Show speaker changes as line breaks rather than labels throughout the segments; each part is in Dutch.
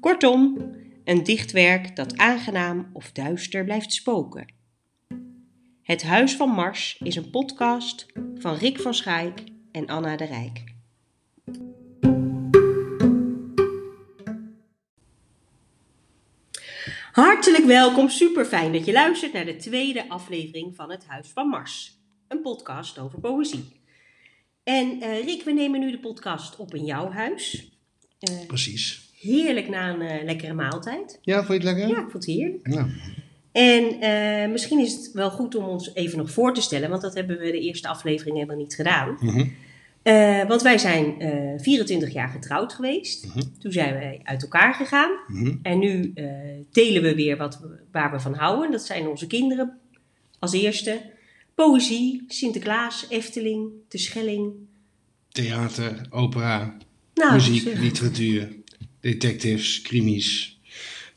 Kortom, een dichtwerk dat aangenaam of duister blijft spoken. Het Huis van Mars is een podcast van Rick van Schaik en Anna de Rijk. Hartelijk welkom, super fijn dat je luistert naar de tweede aflevering van Het Huis van Mars, een podcast over poëzie. En uh, Rick, we nemen nu de podcast op in jouw huis.
Uh, Precies.
Heerlijk na een uh, lekkere maaltijd.
Ja, vond je het lekker?
Ja, ik vond het heerlijk.
Ja.
En uh, misschien is het wel goed om ons even nog voor te stellen, want dat hebben we de eerste aflevering helemaal niet gedaan.
Mhm.
Uh, want wij zijn 24 jaar getrouwd geweest.
Mhm.
Toen zijn wij uit elkaar gegaan.
Mhm.
En nu delen we weer wat we, waar we van houden. Dat zijn onze kinderen als eerste. Poëzie, Sinterklaas, Efteling, De Schelling.
Theater, opera,
Nou,
muziek,
zeg.
literatuur, detectives, krimis.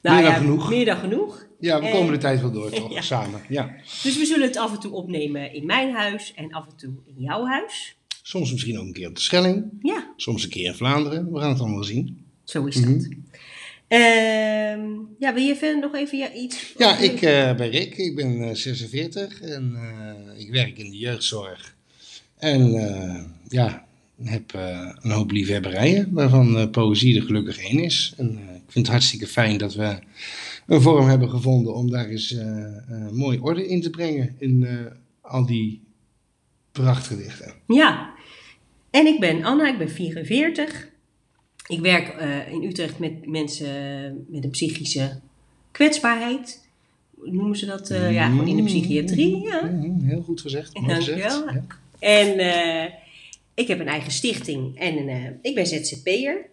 Nou
meer dan
ja,
genoeg.
Meer dan genoeg.
Ja, we
En-
komen de tijd wel door, toch?
Ja.
Samen, ja.
Dus we zullen het af en toe opnemen in mijn huis en af en toe in jouw huis.
Soms misschien ook een keer op de Schelling,
Ja,
soms een keer in Vlaanderen. We gaan het allemaal zien.
zo is dat.
Mhm.
Ehm, ja, wil je verder nog even ja, iets?
Ja, ik eh, ben Rick, ik ben eh, 46 en eh, ik werk in de jeugdzorg. En eh, ja, heb eh, een hoop liefhebberijen, waarvan eh, poëzie er gelukkig één is. En eh, ik vind het hartstikke fijn dat we een vorm hebben gevonden om daar eens mooi orde in te brengen in al die prachtgedichten.
Ja, en ik ben Anna, ik ben 44. Ik werk in Utrecht met mensen met een psychische kwetsbaarheid. Noemen ze dat? ja, gewoon in de psychiatrie. Ja.
Mhm, heel goed gezegd.
Dankjewel.
gezegd. Ja.
En ik heb een eigen stichting en eh, ik ben ZZP'er.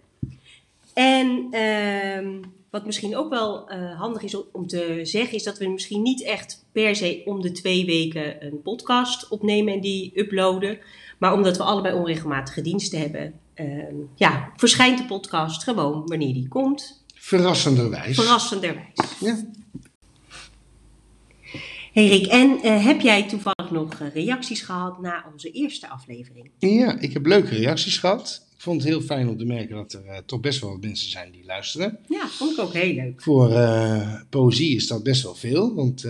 En ehm, wat misschien ook wel eh, handig is om, om te zeggen, is dat we misschien niet echt per se om de twee weken een podcast opnemen en die uploaden. Maar omdat we allebei onregelmatige diensten hebben, ehm, ja, verschijnt de podcast gewoon wanneer die komt.
Verrassenderwijs.
Verrassenderwijs.
Ja.
Hey Rick, en eh, heb jij toevallig nog eh, reacties gehad na onze eerste aflevering?
Ja, ik heb leuke reacties gehad. Ik vond het heel fijn om te merken dat er eh, toch best wel wat mensen zijn die luisteren.
Ja, vond ik ook heel leuk.
Voor poëzie is dat best wel veel, want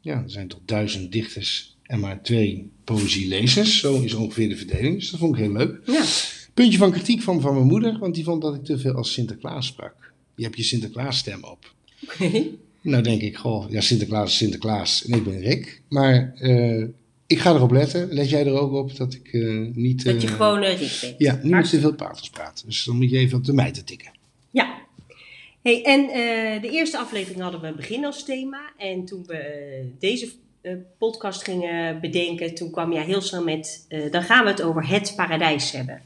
ja, er zijn toch duizend dichters en maar twee poëzielezers. Zo is ongeveer de verdeling, dus dat vond ik heel leuk.
Ja.
Puntje van kritiek van, van mijn moeder, want die vond dat ik te veel als Sinterklaas sprak. Je hebt je Sinterklaas-stem op.
Oké.
Nou denk ik, goh, ja, Sinterklaas is Sinterklaas en ik ben Rick. Maar eh, ik ga erop letten. Let jij er ook op dat ik eh, niet...
Dat je
eh,
gewoon Rick bent.
Ja, niet met te veel paters praten. Dus dan moet je even op de mij te tikken.
Ja. Hey, en de eerste aflevering hadden we begin als thema. En toen we deze podcast gingen bedenken, toen kwam jij heel snel met, dan gaan we het over het paradijs hebben.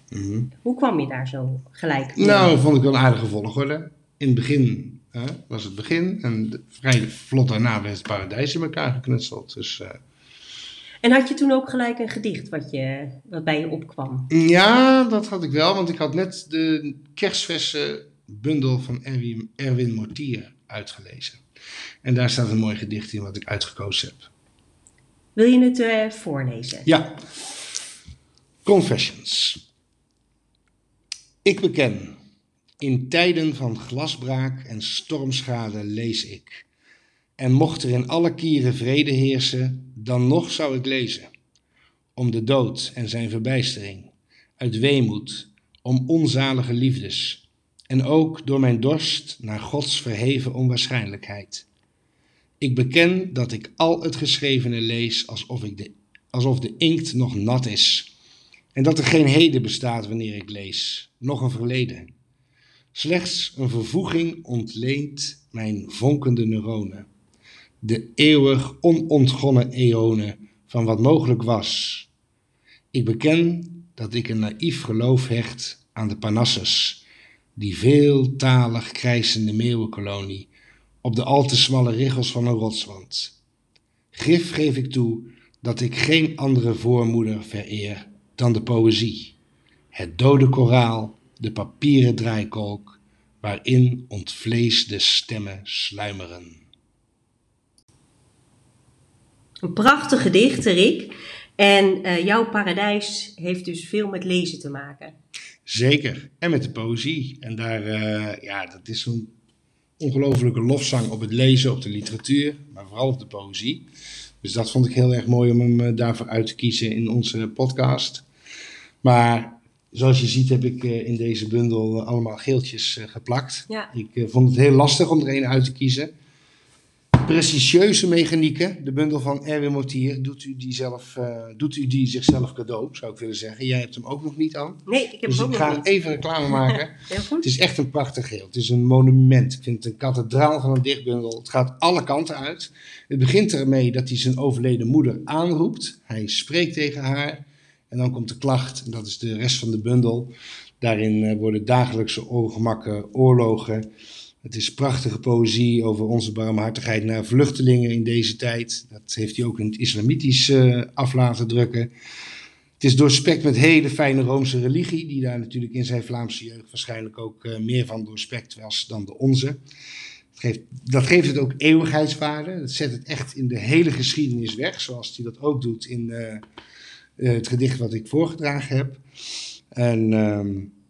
Hoe kwam je daar zo gelijk mee?
Nou, dat vond ik wel een aardige volgorde. In het begin hè, was het begin. En vrij vlot daarna werd het paradijs in elkaar geknutseld. Dus eh,
En had je toen ook gelijk een gedicht wat, je, wat bij je opkwam?
ja, dat had ik wel. Want ik had net de kerstverse bundel van Erwin, Erwin Mortier uitgelezen. En daar staat een mooi gedicht in wat ik uitgekozen heb.
Wil je het eh, voorlezen?
Ja. Confessions. Ik beken. In tijden van glasbraak en stormschade lees ik. En mocht er in alle kieren vrede heersen, dan nog zou ik lezen. Om de dood en zijn verbijstering, uit weemoed, om onzalige liefdes. En ook door mijn dorst naar Gods verheven onwaarschijnlijkheid. Ik beken dat ik al het geschrevene lees alsof, ik de, alsof de inkt nog nat is. En dat er geen heden bestaat wanneer ik lees, nog een verleden. Slechts een vervoeging ontleent mijn vonkende neuronen. De eeuwig onontgonnen eonen van wat mogelijk was. Ik beken dat ik een naïef geloof hecht aan de Parnassus, die veeltalig krijsende meeuwenkolonie op de al te smalle riggels van een rotswand. Grif geef ik toe dat ik geen andere voormoeder vereer dan de poëzie, het dode koraal, de papieren draaikolk, waarin ontvleesde stemmen sluimeren.
Een prachtig gedicht, Rick. En eh, jouw paradijs heeft dus veel met lezen te maken.
Zeker, en met de poëzie. En daar, uh, ja, dat is zo'n ongelofelijke lofzang op het lezen, op de literatuur, maar vooral op de poëzie. Dus dat vond ik heel erg mooi om hem uh, daarvoor uit te kiezen in onze podcast. Maar zoals je ziet heb ik in deze bundel allemaal geeltjes geplakt.
Ja.
Ik vond het heel lastig om er een uit te kiezen. Precieuze mechanieken, de bundel van Erwin Motier, doet u, die zelf, uh, doet u die zichzelf cadeau, zou ik willen zeggen. Jij hebt hem ook nog niet aan.
Nee, ik heb
dus
hem ook
ik
nog
ga
niet.
even reclame maken.
Heel goed.
Het is echt een prachtig geel. Het is een monument. Ik vind het een kathedraal van een dichtbundel. Het gaat alle kanten uit. Het begint ermee dat hij zijn overleden moeder aanroept. Hij spreekt tegen haar. En dan komt de klacht. En dat is de rest van de bundel. Daarin uh, worden dagelijkse ongemakken, oorlogen. Het is prachtige poëzie over onze barmhartigheid naar vluchtelingen in deze tijd. Dat heeft hij ook in het islamitisch uh, af laten drukken. Het is doorspekt met hele fijne Roomse religie, die daar natuurlijk in zijn Vlaamse jeugd waarschijnlijk ook uh, meer van doorspekt was dan de onze. Het geeft, dat geeft het ook eeuwigheidswaarde. Dat zet het echt in de hele geschiedenis weg, zoals hij dat ook doet in het gedicht wat ik voorgedragen heb. En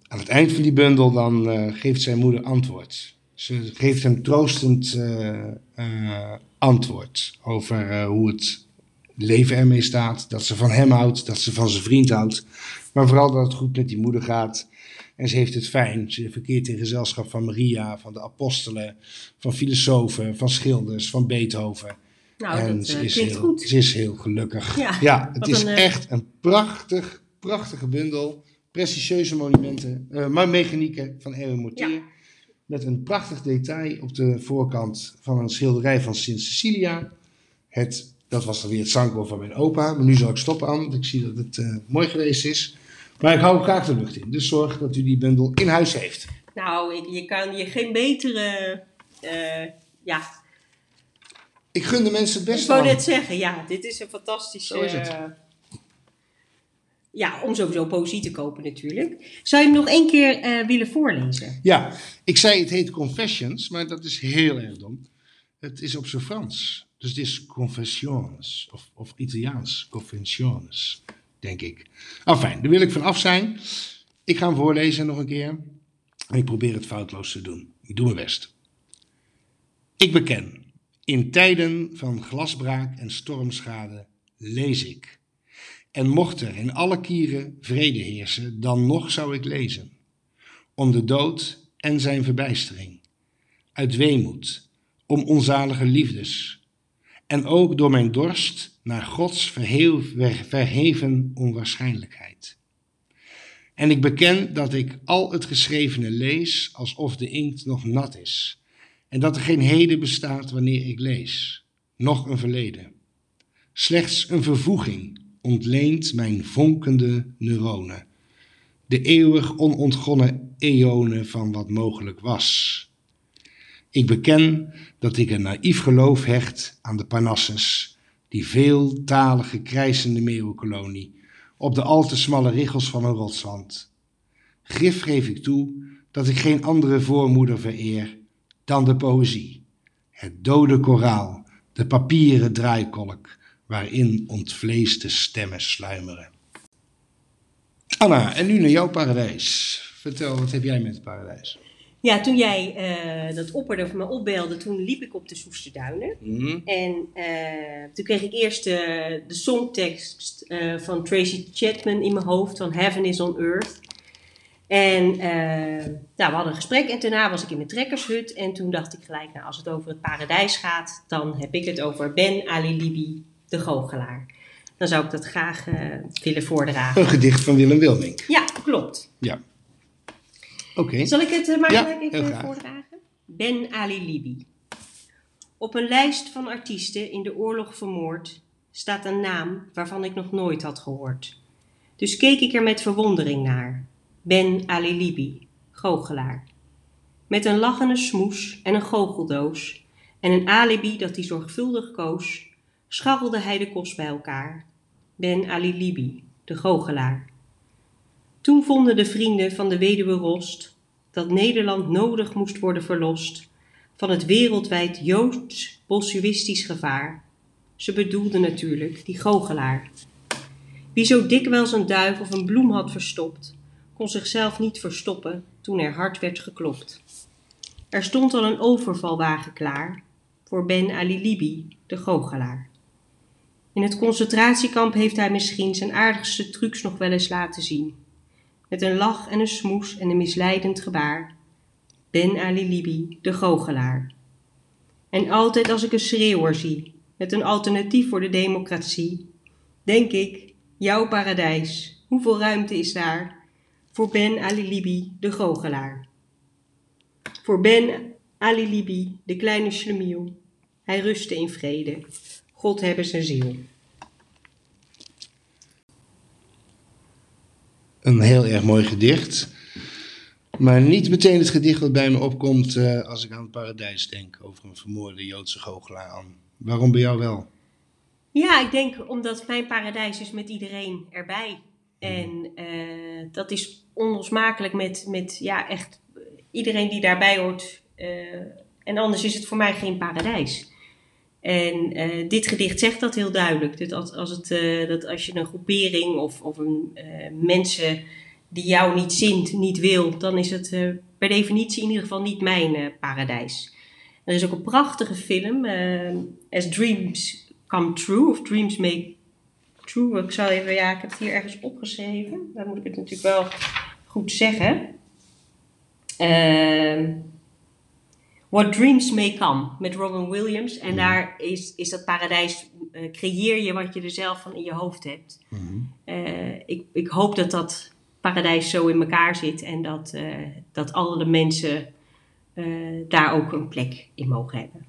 aan het eind van die bundel dan geeft zijn moeder antwoord. Ze geeft hem troostend uh, antwoord over hoe het leven ermee staat. Dat ze van hem houdt, dat ze van zijn vriend houdt. Maar vooral dat het goed met die moeder gaat. En ze heeft het fijn. Ze verkeert in gezelschap van Maria, van de apostelen, van filosofen, van schilders, van Beethoven.
Nou,
en
dat
ze, is heel,
goed.
ze is heel gelukkig.
Ja,
Ja, het is
een, eh,
echt een prachtig, prachtige bundel. Prestigieuze monumenten, uh, maar mechanieken van Erwin Mortier.
Ja.
Met een prachtig detail op de voorkant van een schilderij van Sint Cecilia. Het, dat was dan weer het zangkoor van mijn opa. Maar nu zal ik stoppen aan, want ik zie dat het mooi geweest is. Maar ik hou graag de lucht in. Dus zorg dat u die bundel in huis heeft.
Nou, je kan je geen betere. eh, ja,
Ik gun de mensen het
ik
best
wou net zeggen, ja, dit is een fantastische.
Zo is het.
eh, ja, om sowieso poëzie te kopen natuurlijk. Zou je hem nog één keer eh, willen voorlezen?
Ja, ik zei het heet Confessions, maar dat is heel erg dom. Het is op zijn Frans. Dus het is Confessions. Of, of Italiaans. Confessions, denk ik. Enfin, daar wil ik van af zijn. Ik ga hem voorlezen nog een keer. En ik probeer het foutloos te doen. Ik doe mijn best. Ik beken. In tijden van glasbraak en stormschade lees ik. En mocht er in alle kieren vrede heersen, dan nog zou ik lezen. Om de dood en zijn verbijstering. Uit weemoed, om onzalige liefdes. En ook door mijn dorst naar Gods verheven onwaarschijnlijkheid. En ik beken dat ik al het geschrevene lees alsof de inkt nog nat is. En dat er geen heden bestaat wanneer ik lees, nog een verleden. Slechts een vervoeging ontleent mijn vonkende neuronen. De eeuwig onontgonnen eonen van wat mogelijk was. Ik beken dat ik een naïef geloof hecht aan de Parnassus, die veeltalige krijsende meeuwenkolonie, op de al te smalle riggels van een rotswand. Grif geef ik toe dat ik geen andere voormoeder vereer dan de poëzie, het dode koraal, de papieren draaikolk, waarin ontvleesde stemmen sluimeren. Anna, en nu naar jouw paradijs. Vertel, wat heb jij met het paradijs?
Ja, toen jij eh, dat opperde of me opbelde, toen liep ik op de Soesterduinen.
Hm?
En eh, toen kreeg ik eerst eh, de songtekst van Tracy Chapman in mijn hoofd, van Heaven is on Earth. En nou, we hadden een gesprek en daarna was ik in mijn trekkershut. En toen dacht ik gelijk, nou, als het over het paradijs gaat, dan heb ik het over Ben Ali Libi, de goochelaar. Dan zou ik dat graag eh, willen voordragen.
Een gedicht van Willem Wilmink.
Ja, klopt.
Ja. Oké.
Zal ik het eh, maar
Ja,
gelijk even voordragen? Ben Ali Libi. Op een lijst van artiesten in de oorlog vermoord staat een naam waarvan ik nog nooit had gehoord. Dus keek ik er met verwondering naar. Ben Ali Libi, goochelaar. Met een lachende smoes en een goocheldoos en een alibi dat hij zorgvuldig koos, scharrelde hij de kost bij elkaar. Ben Ali Libi, de goochelaar. Toen vonden de vrienden van de weduwe Rost dat Nederland nodig moest worden verlost van het wereldwijd joods bolsjewistisch gevaar. Ze bedoelden natuurlijk die goochelaar. Wie zo dikwijls een duif of een bloem had verstopt, kon zichzelf niet verstoppen toen er hard werd geklopt. Er stond al een overvalwagen klaar voor Ben Ali Libi, de goochelaar. In het concentratiekamp heeft hij misschien zijn aardigste trucs nog wel eens laten zien. Met een lach en een smoes en een misleidend gebaar. Ben Ali Libi, de goochelaar. En altijd als ik een schreeuwer zie, met een alternatief voor de democratie, denk ik, jouw paradijs, hoeveel ruimte is daar voor Ben Ali Libi, de goochelaar? Voor Ben Ali Libi, de kleine schlemiel, hij rustte in vrede. God hebben zijn ziel.
Een heel erg mooi gedicht. Maar niet meteen het gedicht wat bij me opkomt uh, als ik aan het paradijs denk. Over een vermoorde Joodse goochelaar aan. Waarom bij jou wel?
Ja, ik denk omdat mijn paradijs is met iedereen erbij. En uh, dat is onlosmakelijk met, met ja, echt iedereen die daarbij hoort. Uh, en anders is het voor mij geen paradijs. En dit gedicht zegt dat heel duidelijk. Dat als, als, het, dat als je een groepering of, of een, mensen die jou niet zint, niet wil, dan is het per definitie in ieder geval niet mijn paradijs. Er is ook een prachtige film, As Dreams Come True, of Dreams Make True. Ik zal even, ja, ik heb het hier ergens opgeschreven. Dan moet ik het natuurlijk wel goed zeggen. Ehm What Dreams May Come met Robin Williams. En daar is, is dat paradijs, uh, creëer je wat je er zelf van in je hoofd hebt. Mm-hmm. uh, ik, ik hoop dat dat paradijs zo in elkaar zit en dat, uh, dat alle mensen daar ook een plek in mogen hebben.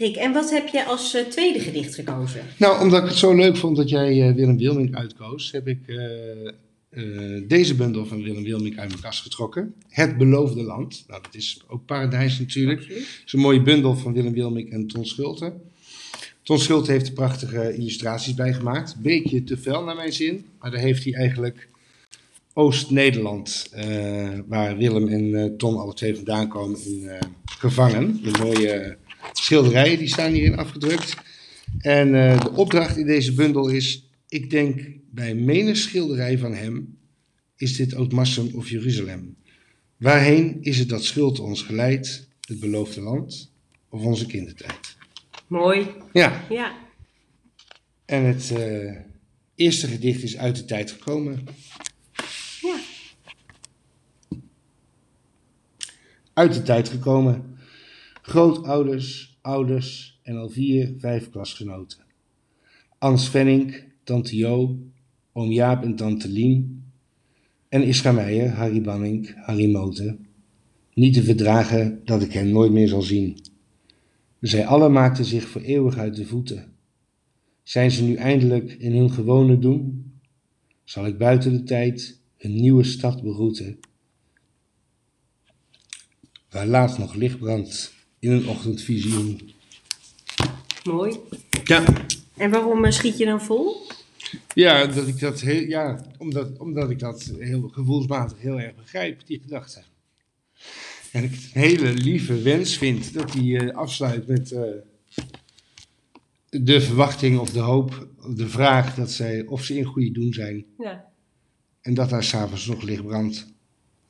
Rick, en wat heb je als tweede gedicht gekozen?
Nou, omdat ik het zo leuk vond dat jij Willem Wilming uitkoos, heb ik uh, deze bundel van Willem Wilming uit mijn kast getrokken. Het Beloofde Land. Nou, dat is ook paradijs natuurlijk. Het is een mooie bundel van Willem Wilming en Ton Schulte. Ton Schulte heeft er prachtige illustraties bij gemaakt. Beetje te fel naar mijn zin, maar daar heeft hij eigenlijk Oost-Nederland, waar Willem en Ton alle twee vandaan komen, in gevangen. De mooie schilderijen die staan hierin afgedrukt. En de opdracht in deze bundel is, ik denk bij menig schilderij van hem is dit Oud-Massum of Jeruzalem. Waarheen is het dat schuld ons geleid, het beloofde land of onze kindertijd?
Mooi.
Ja.
Ja.
En het uh, eerste gedicht is uit de tijd gekomen.
Ja.
Uit de tijd gekomen. Grootouders, ouders en al vier, vijf klasgenoten. Ans Venning, Tante Jo, oom Jaap en tante Lien en Ischa Meijer, Harry Banning, Harry Moten. Niet te verdragen dat ik hen nooit meer zal zien. Zij allen maakten zich voor eeuwig uit de voeten. Zijn ze nu eindelijk in hun gewone doen? Zal ik buiten de tijd een nieuwe stad begroeten? Waar laat nog licht brandt in een ochtendvisioen.
Mooi.
Ja.
En waarom eh, schiet je dan vol?
Ja, dat ik dat heel, ja omdat, omdat ik dat heel gevoelsmatig heel erg begrijp, die gedachte. En ik het een hele lieve wens vind dat hij uh, afsluit met uh, de verwachting of de hoop, de vraag dat zij, of ze in goede doen zijn.
Ja.
En dat daar s'avonds nog licht brandt.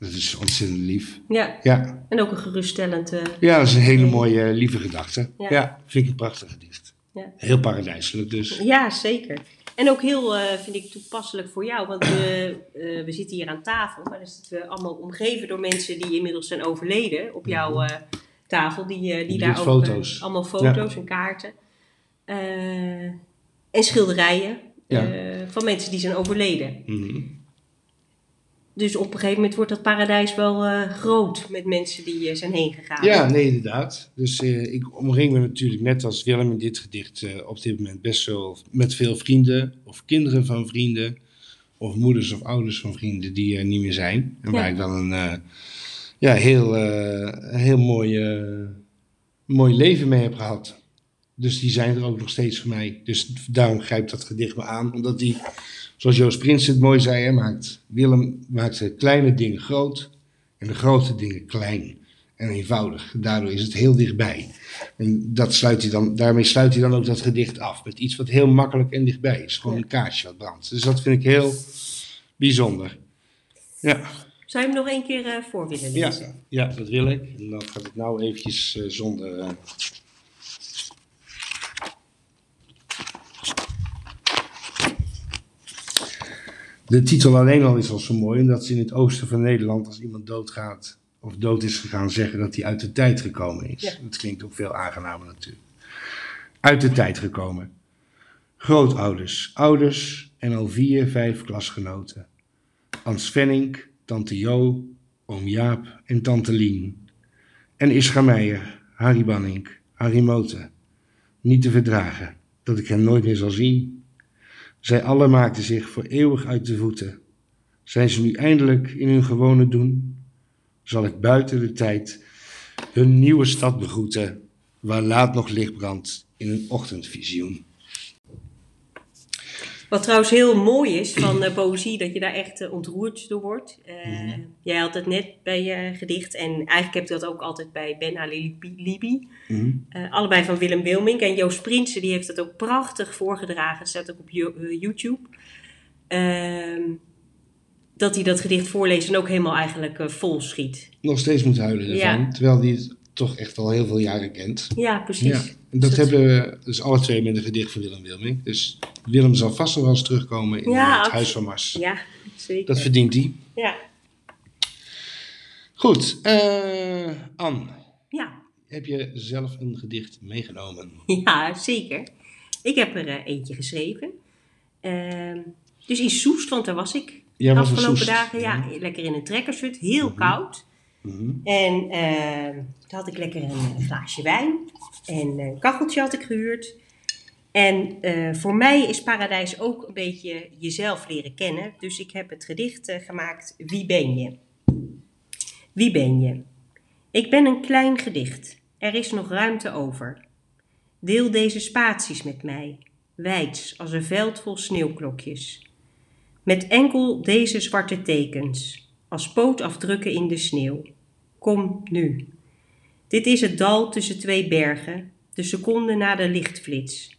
Dat is ontzettend lief.
Ja.
ja.
En ook een geruststellend. Uh,
ja, dat is een hele mooie, lieve gedachte.
Ja.
ja vind ik een prachtig gedicht.
Ja.
Heel paradijselijk dus.
Ja, zeker. En ook heel, uh, vind ik, toepasselijk voor jou. Want we, uh, we zitten hier aan tafel, maar dan zitten we allemaal omgeven door mensen die inmiddels zijn overleden op jouw uh, tafel. Die, die daar ook
foto's.
allemaal foto's ja. en kaarten. en schilderijen van mensen die zijn overleden.
Mm -hmm.
Dus op een gegeven moment wordt dat paradijs wel uh, groot met mensen die uh, zijn heen gegaan.
Ja, nee, inderdaad. Dus uh, ik omring me natuurlijk, net als Willem in dit gedicht, op dit moment best wel met veel vrienden of kinderen van vrienden. of moeders of ouders van vrienden die er niet meer zijn. En waar ik dan een eh, ja, heel, eh, heel mooi, eh, mooi leven mee heb gehad. Dus die zijn er ook nog steeds voor mij. Dus daarom grijpt dat gedicht me aan. Omdat die, zoals Joost Prins het mooi zei, hè, maakt, Willem maakt de kleine dingen groot en de grote dingen klein en eenvoudig. Daardoor is het heel dichtbij. En dat sluit hij dan, daarmee sluit hij dan ook dat gedicht af. Met iets wat heel makkelijk en dichtbij is. Gewoon een kaarsje wat brandt. Dus dat vind ik heel bijzonder. Ja,
Zou je hem nog één keer eh, voor willen lezen?
ja, dat wil ik. En dan gaat het nou eventjes eh, zonder... eh, De titel alleen al is al zo mooi, omdat ze in het oosten van Nederland, als iemand doodgaat of dood is gegaan, zeggen dat hij uit de tijd gekomen is.
Ja.
Dat klinkt ook veel aangenamer natuurlijk. Uit de tijd gekomen. Grootouders, ouders en al vier, vijf klasgenoten. Ans Venning, tante Jo, oom Jaap en tante Lien. En Ischa Meijer, Harry Banning, Harry Moten. Niet te verdragen dat ik hen nooit meer zal zien. Zij allen maakten zich voor eeuwig uit de voeten. Zijn ze nu eindelijk in hun gewone doen? Zal ik buiten de tijd hun nieuwe stad begroeten, waar laat nog licht brandt in een ochtendvisioen.
Wat trouwens heel mooi is van eh, poëzie, dat je daar echt eh, ontroerd door wordt. Eh,
Mhm.
Jij had het net bij je gedicht en eigenlijk heb ik dat ook altijd bij Ben Ali Libi.
Mhm.
Allebei van Willem Wilmink. En Joost Prinsen die heeft het ook prachtig voorgedragen. Het staat ook op Yo- YouTube. Ehm, dat hij dat gedicht voorleest en ook helemaal eigenlijk vol schiet.
Nog steeds moet huilen ervan,
Ja.
terwijl hij het toch echt al heel veel jaren kent.
Ja, precies.
Ja, en dat
Dus
hebben we dus alle twee met een gedicht van Willem Wilming. Dus Willem zal vast nog wel eens terugkomen in
Ja,
het. Huis van Mars.
Ja, zeker.
Dat verdient hij.
Ja.
Goed, eh Anne,
Ja.
heb je zelf een gedicht meegenomen?
ja, zeker. Ik heb er eh, eentje geschreven. Ehm, dus in Soest, want daar was ik
Jij
de
was in
afgelopen dagen. Ja, lekker in een trekkershut, heel koud.
Mhm.
En ehm, toen had ik lekker een glaasje wijn. En een kacheltje had ik gehuurd. En eh, voor mij is paradijs ook een beetje jezelf leren kennen. Dus ik heb het gedicht eh, gemaakt Wie ben je? Wie ben je? Ik ben een klein gedicht. Er is nog ruimte over. Deel deze spaties met mij. Wijds als een veld vol sneeuwklokjes. Met enkel deze zwarte tekens. Als pootafdrukken in de sneeuw. Kom nu. Dit is het dal tussen twee bergen, de seconde na de lichtflits.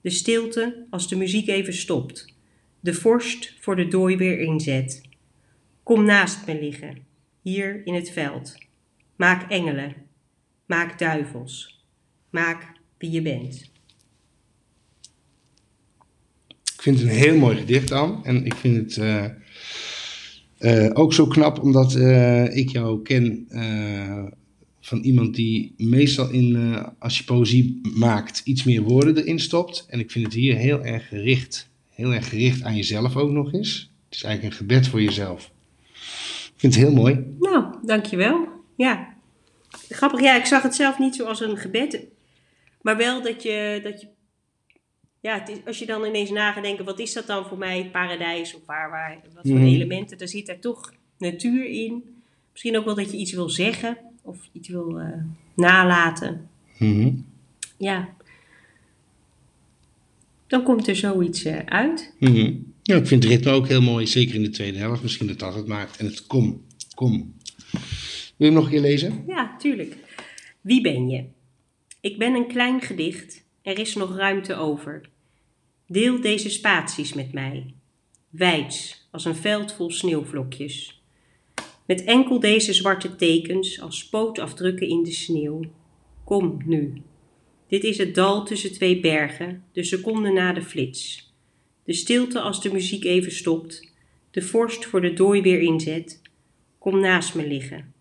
De stilte als de muziek even stopt. De vorst voor de dooi weer inzet. Kom naast me liggen, hier in het veld. Maak engelen. Maak duivels. Maak wie je bent.
Ik vind het een heel mooi gedicht, Anne. En ik vind het eh, eh, ook zo knap omdat eh, ik jou ken eh, van iemand die meestal in, als je poëzie maakt, iets meer woorden erin stopt. En ik vind het hier heel erg gericht. Heel erg gericht aan jezelf ook nog eens. Het is eigenlijk een gebed voor jezelf. Ik vind het heel mooi.
Nou, dankjewel. Ja. Grappig, ja, ik zag het zelf niet zo als een gebed. Maar wel dat je, dat je ja, het is, als je dan ineens na gaat denken, wat is dat dan voor mij, paradijs of waar, waar wat voor
Mhm.
elementen, daar zit er toch natuur in. Misschien ook wel dat je iets wil zeggen of iets wil eh, nalaten.
Mhm.
Ja. Dan komt er zoiets eh, uit.
Mhm. Ja, ik vind het ritme ook heel mooi, zeker in de tweede helft. Misschien dat dat het maakt. En het kom, kom. Wil je hem nog een keer lezen?
Ja, tuurlijk. Wie ben je? Ik ben een klein gedicht. Er is nog ruimte over. Deel deze spaties met mij. Wijds als een veld vol sneeuwvlokjes. Met enkel deze zwarte tekens als spootafdrukken in de sneeuw. Kom nu. Dit is het dal tussen twee bergen, de seconde na de flits. De stilte als de muziek even stopt, de vorst voor de dooi weer inzet. Kom naast me liggen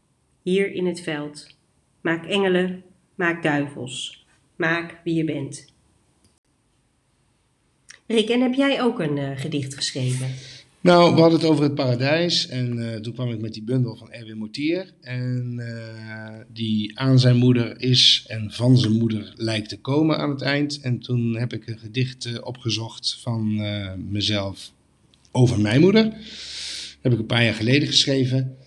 hier in het veld. Maak engelen, maak duivels. Maak wie je bent. Rick, en heb jij ook een eh, gedicht geschreven?
Nou, we hadden het over het paradijs. En eh, toen kwam ik met die bundel van Erwin Mortier. En eh, die aan zijn moeder is en van zijn moeder lijkt te komen aan het eind. En toen heb ik een gedicht opgezocht van mezelf. over mijn moeder. Dat heb ik een paar jaar geleden geschreven.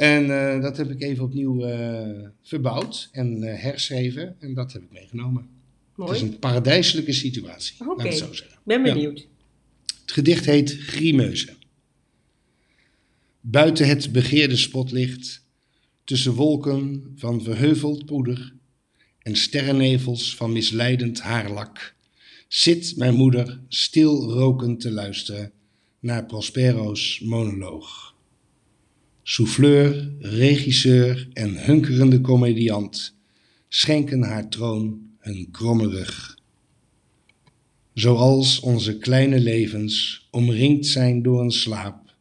En eh, dat heb ik even opnieuw eh, verbouwd en uh, herschreven. En dat heb ik meegenomen.
Mooi.
Het is een paradijselijke situatie,
Oké,
laat ik het zo zeggen.
ben
Ja.
benieuwd.
Het gedicht heet Grimeuze. Buiten het begeerde spotlicht, tussen wolken van verheuveld poeder en sterrennevels van misleidend haarlak, zit mijn moeder stil rokend te luisteren naar Prospero's monoloog. Souffleur, regisseur en hunkerende komediant schenken haar troon hun kromme rug. Zoals onze kleine levens omringd zijn door een slaap,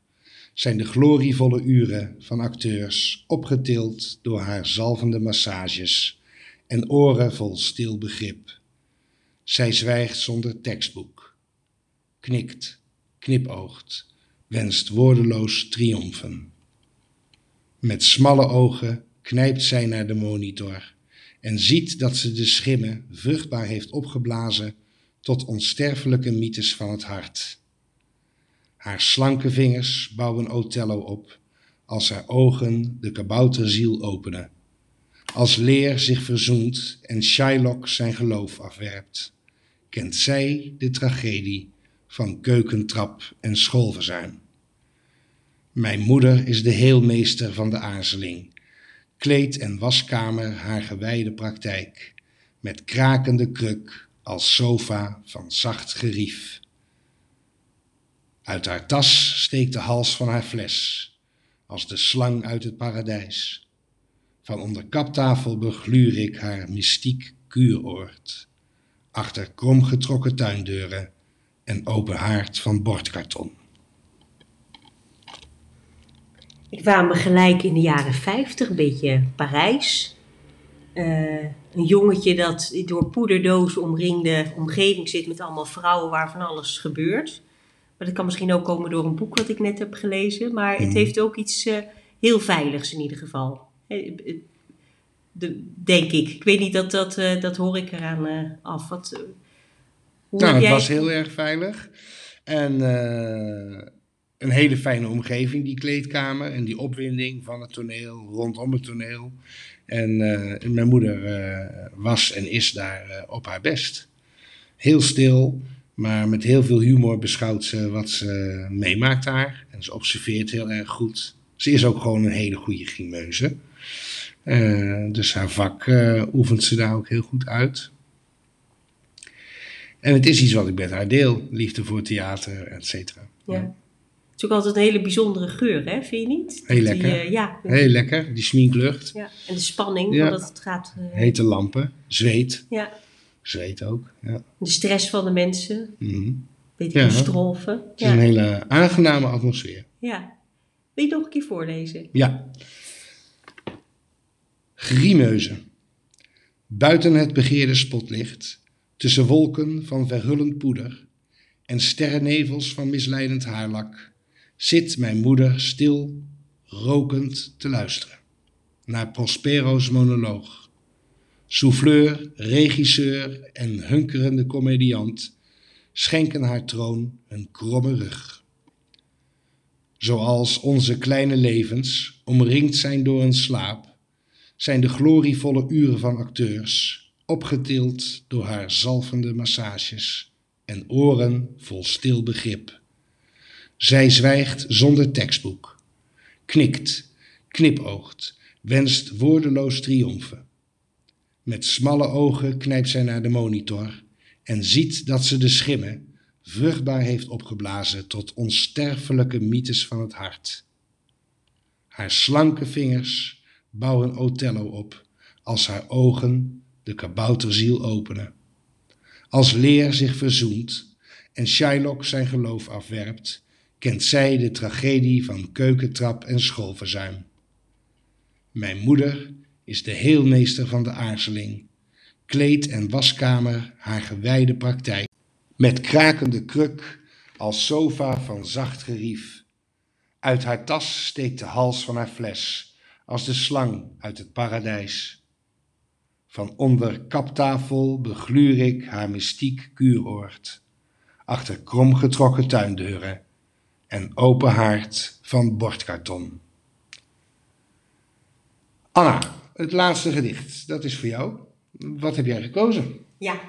zijn de glorievolle uren van acteurs opgetild door haar zalvende massages en oren vol stil begrip. Zij zwijgt zonder tekstboek, knikt, knipoogt, wenst woordeloos triomfen. Met smalle ogen knijpt zij naar de monitor en ziet dat ze de schimmen vruchtbaar heeft opgeblazen tot onsterfelijke mythes van het hart. Haar slanke vingers bouwen Othello op, als haar ogen de kabouterziel openen. Als Leer zich verzoent en Shylock zijn geloof afwerpt, kent zij de tragedie van keukentrap en schoolverzuim. Mijn moeder is de heelmeester van de aarzeling, kleed- en waskamer haar gewijde praktijk, met krakende kruk als sofa van zacht gerief. Uit haar tas steekt de hals van haar fles, als de slang uit het paradijs. Van onder kaptafel begluur ik haar mystiek kuuroord, achter kromgetrokken tuindeuren en open haard van bordkarton.
Ik kwam gelijk in de jaren 50, een beetje Parijs. Eh, een jongetje dat door poederdozen omringde omgeving zit met allemaal vrouwen waar van alles gebeurt. Maar dat kan misschien ook komen door een boek wat ik net heb gelezen. Maar het
Mhm.
heeft ook iets eh, heel veiligs in ieder geval. Eh, de, denk ik. Ik weet niet, dat, dat, dat hoor ik eraan af. Wat, hoe
Nou, het
jij-
was heel erg veilig. En een hele fijne omgeving, die kleedkamer. En die opwinding van het toneel, rondom het toneel. En eh, mijn moeder eh, was en is daar eh, op haar best. Heel stil, maar met heel veel humor beschouwt ze wat ze meemaakt daar. En ze observeert heel erg goed. Ze is ook gewoon een hele goede grimeuze. Eh, dus haar vak oefent ze daar ook heel goed uit. En het is iets wat ik met haar deel. Liefde voor theater, et cetera.
Ja. Het is ook altijd een hele bijzondere geur, hè? vind je niet?
Heel
Die,
lekker.
eh, ja,
Heel lekker, die sminklucht.
ja, en de spanning,
Ja.
omdat het gaat... eh,
Hete lampen, zweet.
ja,
Zweet ook, ja.
de stress van de mensen,
Mhm.
weet je,
Ja.
de strolven.
Het is een
Ja.
hele aangename atmosfeer.
ja. Wil je nog een keer voorlezen?
Ja. Grimeuze. Buiten het begeerde spotlicht, tussen wolken van verhullend poeder en sterrennevels van misleidend haarlak, zit mijn moeder stil, rokend te luisteren naar Prospero's monoloog. Souffleur, regisseur en hunkerende komediant schenken haar troon een kromme rug. Zoals onze kleine levens omringd zijn door een slaap, zijn de glorievolle uren van acteurs opgetild door haar zalvende massages en oren vol stil begrip. Zij zwijgt zonder tekstboek, knikt, knipoogt, wenst woordeloos triomfen. Met smalle ogen knijpt zij naar de monitor en ziet dat ze de schimmen vruchtbaar heeft opgeblazen tot onsterfelijke mythes van het hart. Haar slanke vingers bouwen Othello op, als haar ogen de kabouterziel openen. Als Leer zich verzoent en Shylock zijn geloof afwerpt, kent zij de tragedie van keukentrap en schoolverzuim. Mijn moeder is de heelmeester van de aarzeling, kleed- en waskamer haar gewijde praktijk, met krakende kruk als sofa van zacht gerief. Uit haar tas steekt de hals van haar fles, als de slang uit het paradijs. Van onder kaptafel begluur ik haar mystiek kuuroord, achter kromgetrokken tuindeuren en open haard van bordkarton. Anna, het laatste gedicht, dat is voor jou. Wat heb jij gekozen?
Ja,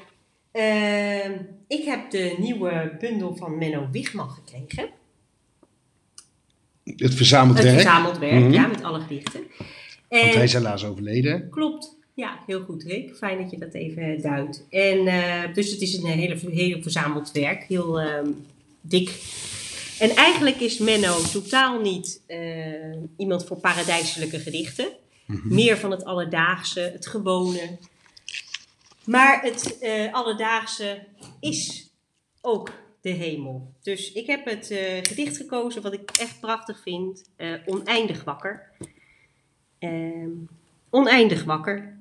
ehm, ik heb de nieuwe bundel van Menno Wigman gekregen.
Het verzameld
Het
werk.
verzameld werk,
Mhm.
ja, met alle gedichten.
Want
En,
hij is helaas overleden.
Klopt. Ja, heel goed Rick. Fijn dat je dat even duidt. En, eh, dus het is een hele, hele verzameld werk. Heel ehm, dik. En eigenlijk is Menno totaal niet eh, iemand voor paradijselijke gedichten. Meer van het alledaagse, het gewone. Maar het eh, alledaagse is ook de hemel. Dus ik heb het eh, gedicht gekozen wat ik echt prachtig vind. oneindig wakker. Ehm, oneindig wakker.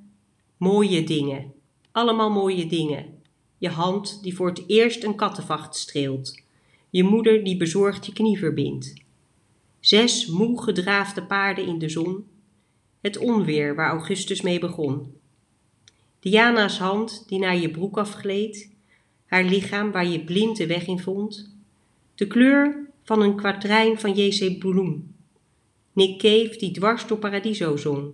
Mooie dingen. Allemaal mooie dingen. Je hand die voor het eerst een kattenvacht streelt. Je moeder die bezorgd je knie verbindt. Zes moe gedraafde paarden in de zon. Het onweer waar Augustus mee begon. Diana's hand die naar je broek afgleed. Haar lichaam waar je blind de weg in vond. De kleur van een kwatrijn van J.C. Bloem. Nick Cave die dwars door Paradiso zong.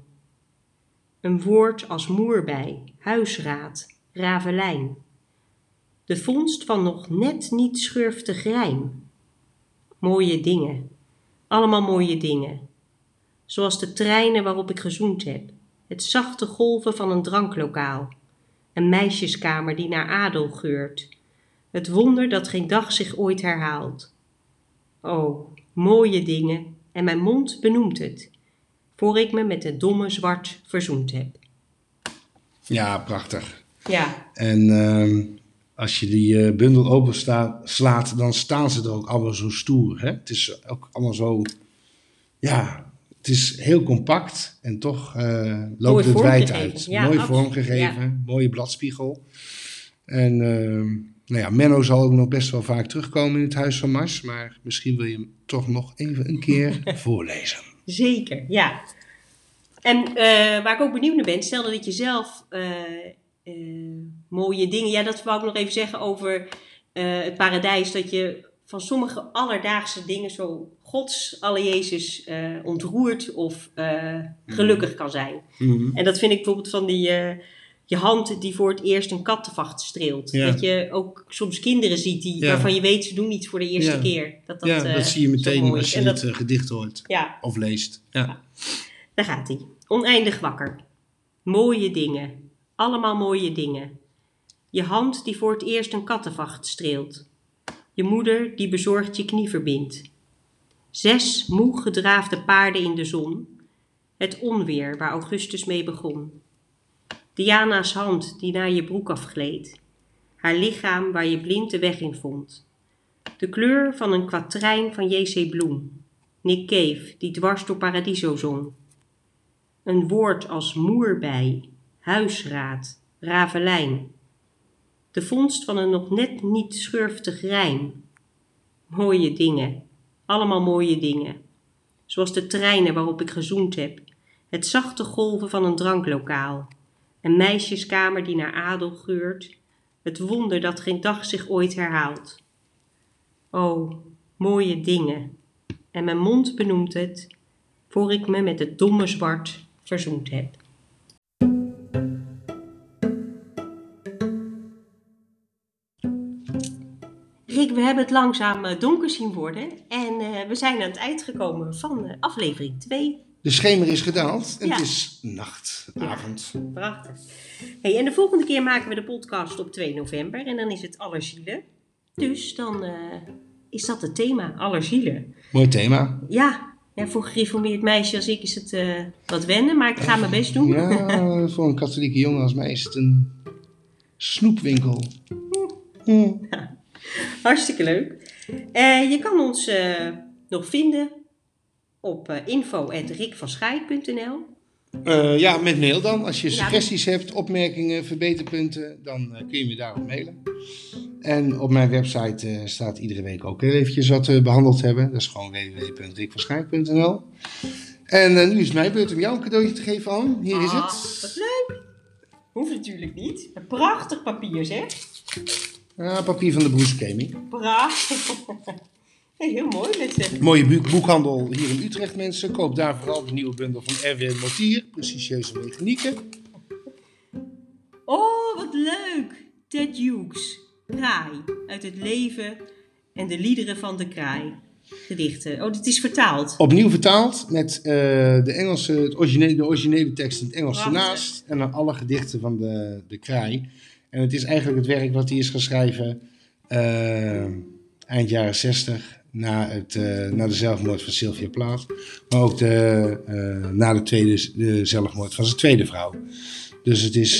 Een woord als moerbij, huisraad, ravelijn. De vondst van nog net niet schurftig rijm. Mooie dingen, allemaal mooie dingen. Zoals de treinen waarop ik gezoend heb. Het zachte golven van een dranklokaal. Een meisjeskamer die naar adel geurt. Het wonder dat geen dag zich ooit herhaalt. O, mooie dingen, en mijn mond benoemt het, voor ik me met het domme zwart verzoend heb.
Ja, prachtig.
Ja,
En ehm, als je die eh, bundel openslaat, dan staan ze er ook allemaal zo stoer. Hè? Het is ook allemaal zo, ja, het is heel compact en toch eh, loopt het wijd uit.
Ja,
Mooi vormgegeven, mooie bladspiegel. En ehm, nou ja, Menno zal ook nog best wel vaak terugkomen in het Huis van Mars, maar misschien wil je hem toch nog even een keer voorlezen.
zeker, ja. En eh, waar ik ook benieuwd naar ben, stel dat je zelf mooie dingen... Ja, dat wou ik nog even zeggen over eh, het paradijs. Dat je van sommige alledaagse dingen zo gods, alle Jezus, eh, ontroerd of eh, gelukkig kan zijn.
Mhm.
En dat vind ik bijvoorbeeld van die, eh, je hand die voor het eerst een kattenvacht streelt.
Ja.
Dat je ook soms kinderen ziet die,
Ja.
waarvan je weet ze doen iets voor de eerste
Ja.
keer. Dat, dat,
ja,
eh,
dat zie je meteen als je het eh, gedicht hoort of leest. Ja.
daar gaat hij. Oneindig wakker. Mooie dingen. Allemaal mooie dingen. Je hand die voor het eerst een kattenvacht streelt. Je moeder die bezorgd je knie verbindt. Zes moe gedraafde paarden in de zon. Het onweer waar Augustus mee begon. Diana's hand die naar je broek afgleed. Haar lichaam waar je blind de weg in vond. De kleur van een kwatrijn van J.C. Bloem. Nick Cave die dwars door Paradiso zong. Een woord als moerbij, huisraad, ravelijn. De vondst van een nog net niet schurftig rijm. Mooie dingen, allemaal mooie dingen. Zoals de treinen waarop ik gezoend heb. Het zachte golven van een dranklokaal. Een meisjeskamer die naar adel geurt. Het wonder dat geen dag zich ooit herhaalt. O, mooie dingen. En mijn mond benoemt het, voor ik me met het domme zwart verzoend heb. We hebben het langzaam eh, donker zien worden en eh, we zijn aan het eind gekomen van eh, aflevering 2.
De schemer is gedaald en
Ja.
het is nacht,
Ja.
avond.
Prachtig. Hey, en de volgende keer maken we de podcast op 2 november en dan is het allerzielen. Dus dan is dat het thema, allerzielen.
Mooi thema.
Ja, ja, voor een gereformeerd meisje als ik is het wat wennen, maar ik ga mijn best doen.
Ja, voor een katholieke jongen als mij is het een snoepwinkel. Hm.
Hartstikke leuk. Eh, je kan ons eh, nog vinden op uh,
ja, met mail dan. Als je
Ja,
suggesties hebt, opmerkingen, verbeterpunten, dan kun je me daarop mailen. En op mijn website staat iedere week ook eventjes wat we behandeld hebben. Dat is gewoon www.rikvanschaik.nl En nu is het mijn beurt om jou een cadeautje te geven, Anne. Hier is
Ah,
het.
Wat leuk. Hoeft natuurlijk niet. Een prachtig papier zeg.
Papier van de Broes Gaming.
Prachtig. Hey, heel mooi met de...
Mooie boekhandel hier in Utrecht, mensen. Koop daar vooral de nieuwe bundel van Erwin Motier, Precieuze Mechanieken.
Oh, wat leuk! Ted Hughes, Kraai, uit het leven en de liederen van de kraai. Gedichten. Oh, dit is vertaald.
Opnieuw vertaald met eh, de, Engelse, het originele, de originele tekst in het Engels ernaast. En dan alle gedichten van de, de kraai. En het is eigenlijk het werk wat hij is geschreven eh, eind jaren 60. Na, het, eh, na de zelfmoord van Sylvia Plath. Maar ook de, eh, na de, tweede, de zelfmoord van zijn tweede vrouw. Dus het is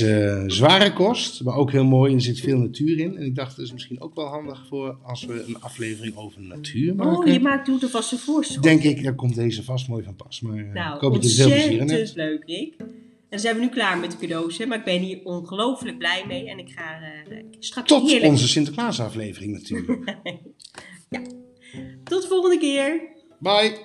zware kost, maar ook heel mooi. En er zit veel natuur in. En ik dacht, dat is misschien ook wel handig voor als we een aflevering over natuur maken.
Oh, je maakt, doet er vast een voorschot.
Denk ik, daar komt deze vast mooi van pas. Maar
Nou,
ik hoop dat je er veel plezier in hebt.
leuk, Rick. Dan zijn we nu klaar met de cadeaus, hè? maar ik ben hier ongelooflijk blij mee. En ik ga eh, straks
Tot
heerlijk...
onze Sinterklaasaflevering natuurlijk.
Tot de volgende keer.
Bye!